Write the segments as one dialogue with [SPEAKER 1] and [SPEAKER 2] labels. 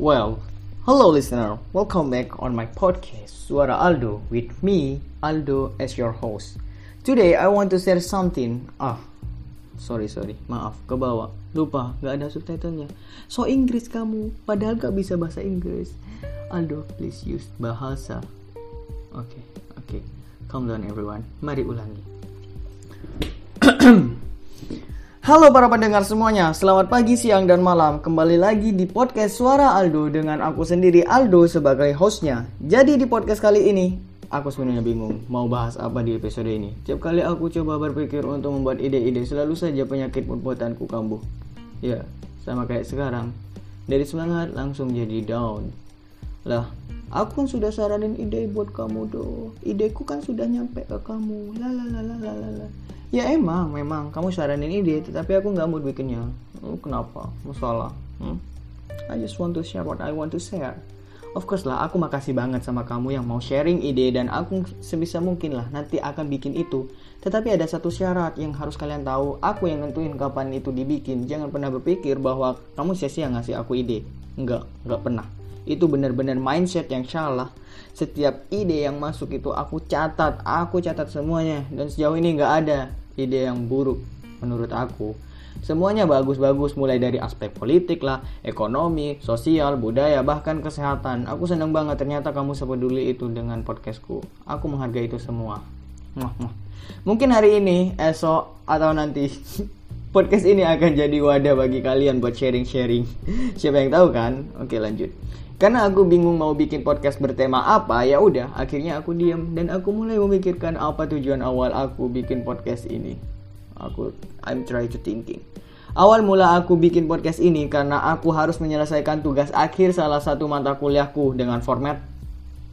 [SPEAKER 1] Well, hello listener. Welcome back on my podcast Suara Aldo with me, Aldo as your host. Today I want to share something. Ah, sorry sorry, maaf, ke bawah. Lupa, gak ada subtitlenya. So Inggris kamu, padahal gak bisa bahasa Inggris. Aldo, please use bahasa. Oke, okay, oke. Okay. Calm down everyone. Mari ulangi. Halo para pendengar semuanya, selamat pagi, siang, dan malam. Kembali lagi di podcast Suara Aldo dengan aku sendiri Aldo sebagai hostnya. Jadi di podcast kali ini, aku sebenarnya bingung mau bahas apa di episode ini. Tiap kali aku coba berpikir untuk membuat ide-ide, selalu saja penyakit membuatanku kambuh. Ya, sama kayak sekarang. Dari semangat langsung jadi down. Lah, aku kan sudah saranin ide buat kamu doh. Ideku kan sudah nyampe ke kamu. Lalalalalalala. Ya emang, memang kamu saranin ide, tetapi aku nggak mood bikinnya. Oh, kenapa? Masalah? Hmm? I just want to share what I want to share. Of course lah, aku makasih banget sama kamu yang mau sharing ide dan aku sebisa mungkin lah nanti akan bikin itu. Tetapi ada satu syarat yang harus kalian tahu, aku yang nentuin kapan itu dibikin. Jangan pernah berpikir bahwa kamu sia-sia ngasih aku ide. Enggak, enggak pernah. Itu benar-benar mindset yang salah. Setiap ide yang masuk itu aku catat, aku catat semuanya dan sejauh ini nggak ada ide yang buruk menurut aku. Semuanya bagus-bagus mulai dari aspek politik lah, ekonomi, sosial, budaya, bahkan kesehatan. Aku senang banget ternyata kamu sepeduli itu dengan podcastku. Aku menghargai itu semua. Mungkin hari ini, esok, atau nanti podcast ini akan jadi wadah bagi kalian buat sharing-sharing. Siapa yang tahu kan? Oke lanjut. Karena aku bingung mau bikin podcast bertema apa, ya udah, akhirnya aku diam dan aku mulai memikirkan apa tujuan awal aku bikin podcast ini. Aku I'm try to thinking. Awal mula aku bikin podcast ini karena aku harus menyelesaikan tugas akhir salah satu mata kuliahku dengan format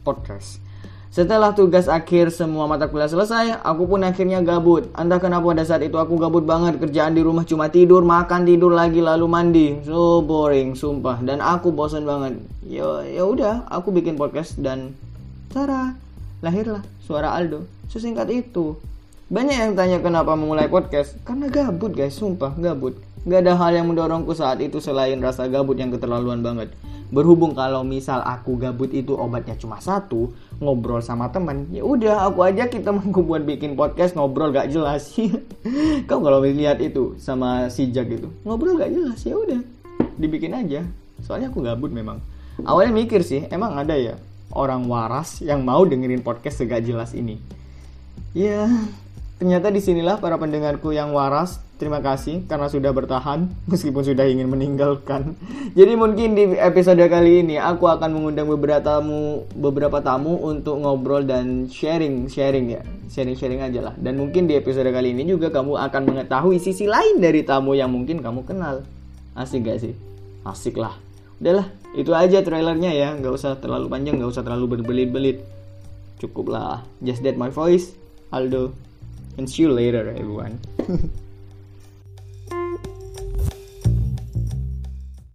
[SPEAKER 1] podcast. Setelah tugas akhir semua mata kuliah selesai, aku pun akhirnya gabut. Entah kenapa pada saat itu aku gabut banget. Kerjaan di rumah cuma tidur, makan, tidur lagi lalu mandi. So boring, sumpah. Dan aku bosan banget. Ya ya udah, aku bikin podcast dan cara lahirlah suara Aldo. Sesingkat itu. Banyak yang tanya kenapa memulai podcast. Karena gabut guys, sumpah gabut. Gak ada hal yang mendorongku saat itu selain rasa gabut yang keterlaluan banget. Berhubung kalau misal aku gabut itu obatnya cuma satu, ngobrol sama temen, ya udah aku aja kita temanku buat bikin podcast ngobrol gak jelas. Kau kalau lihat itu sama si Jack itu, ngobrol gak jelas ya udah dibikin aja. Soalnya aku gabut memang. Awalnya mikir sih, emang ada ya orang waras yang mau dengerin podcast segak jelas ini. Ya, ternyata di sinilah para pendengarku yang waras Terima kasih karena sudah bertahan meskipun sudah ingin meninggalkan. Jadi mungkin di episode kali ini aku akan mengundang beberapa tamu beberapa tamu untuk ngobrol dan sharing sharing ya. Sharing-sharing aja lah. Dan mungkin di episode kali ini juga kamu akan mengetahui sisi lain dari tamu yang mungkin kamu kenal. Asik gak sih? Asik lah. Udahlah, itu aja trailernya ya. Nggak usah terlalu panjang, nggak usah terlalu berbelit-belit. Cukup lah. Just that my voice. Aldo. And see you later everyone.